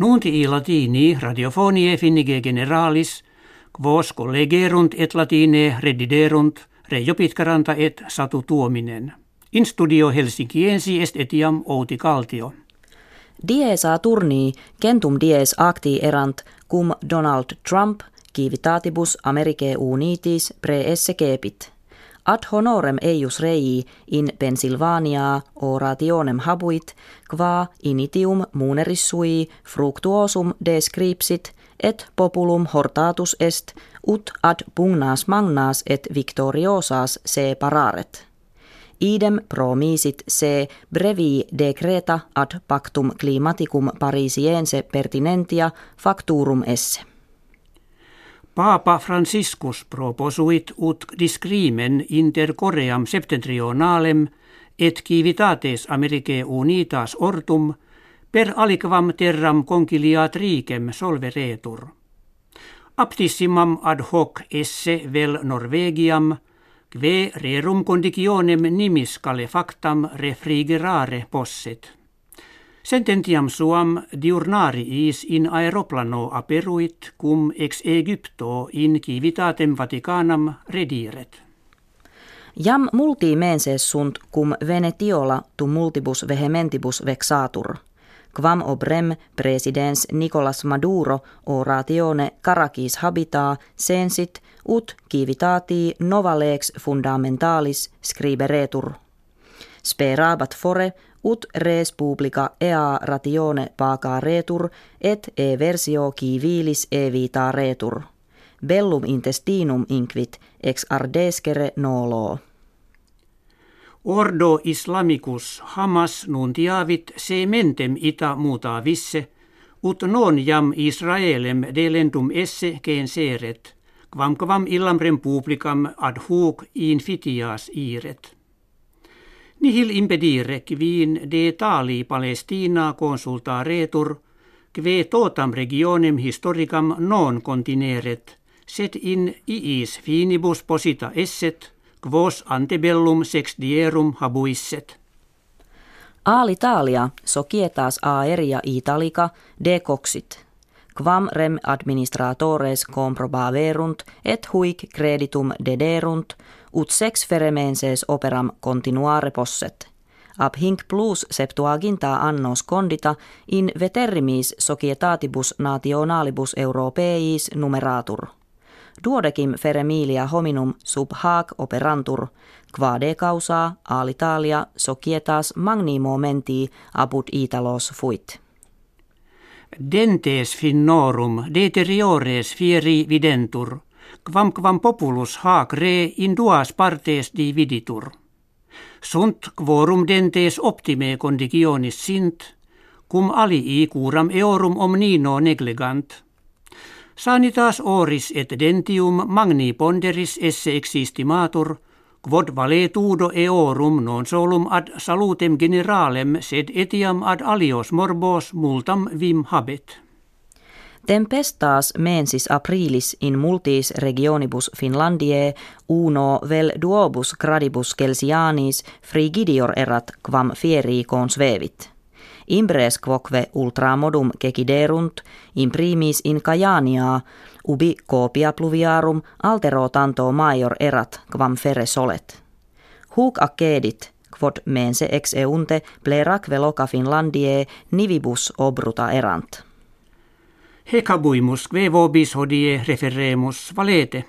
Nunti i latini radiofonie finnige generalis, quos collegerunt et latine rediderunt Reijo Pitkaranta et Satu Tuominen. In studio Helsinkiensi est etiam Outi Kaltio. Diesa turni kentum dies acti erant cum Donald Trump kivitatibus Americae unitis esse kepit. Ad honorem eius rei in Pennsylvania orationem habuit, qua initium munerissui fructuosum descripsit, et populum hortatus est, ut ad pugnas magnas et victoriosas se pararet. Idem promisit se brevi decreta ad pactum climaticum parisiense pertinentia facturum esse. Papa Franciscus proposuit ut discrimen inter Koream septentrionalem et civitates Americae unitas ortum per aliquam terram conciliat ricem solveretur. Aptissimam ad hoc esse vel Norvegiam, kve rerum conditionem nimis calefactam refrigerare posset. Sententiam suam diurnariis in aeroplano aperuit cum ex Egypto in civitatem Vaticanam rediret. Jam multi menses sunt cum venetiola tu multibus vehementibus vexatur. Quam obrem presidens Nicolas Maduro oratione Caracas habitaa sensit ut civitati nova lex fundamentalis scriberetur. Sperabat fore ut res publica ea ratione paga retur et e versio civilis evita retur. Bellum intestinum inquit ex ardescere nolo. Ordo islamicus hamas nuntiavit se mentem ita muta visse, ut non jam Israelem delendum esse keen seret, quam quam illam republicam ad hoc infitias iret. Nihil impedire quin de tali Palestina consulta retur, kve totam regionem historicam non contineret, set in iis finibus posita esset, quos antebellum sexdierum habuisset. Alitalia societas aeria italica decoxit, quam rem administratores comprobaverunt et huic creditum dederunt, ut sex feremenses operam continuare posset. Ab hinc plus septuaginta annos condita in veterrimis societatibus nationalibus europeis numeratur. Duodecim feremilia hominum sub hac operantur, quade causa alitalia societas magni momenti abut italos fuit. Dentes finnorum deteriores fieri videntur – quam quam populus hac re in duas partes dividitur. Sunt quorum dentes optime conditionis sint, cum alii curam eorum omnino negligant. Sanitas oris et dentium magni ponderis esse existimatur, quod valetudo eorum non solum ad salutem generalem sed etiam ad alios morbos multam vim habet. Tempestas mensis aprilis in multis regionibus Finlandiae uno vel duobus gradibus Kelsianis frigidior erat quam fieri svevit. Imbres quoque ultramodum keciderunt, imprimis in Kajania, ubi copia pluviarum altero tanto maior erat quam fere solet. Huc accedit, quod mense ex eunte pleraque loca Finlandiae nivibus obruta erant. Hecabuimus, kve vobis hodie referemus valete.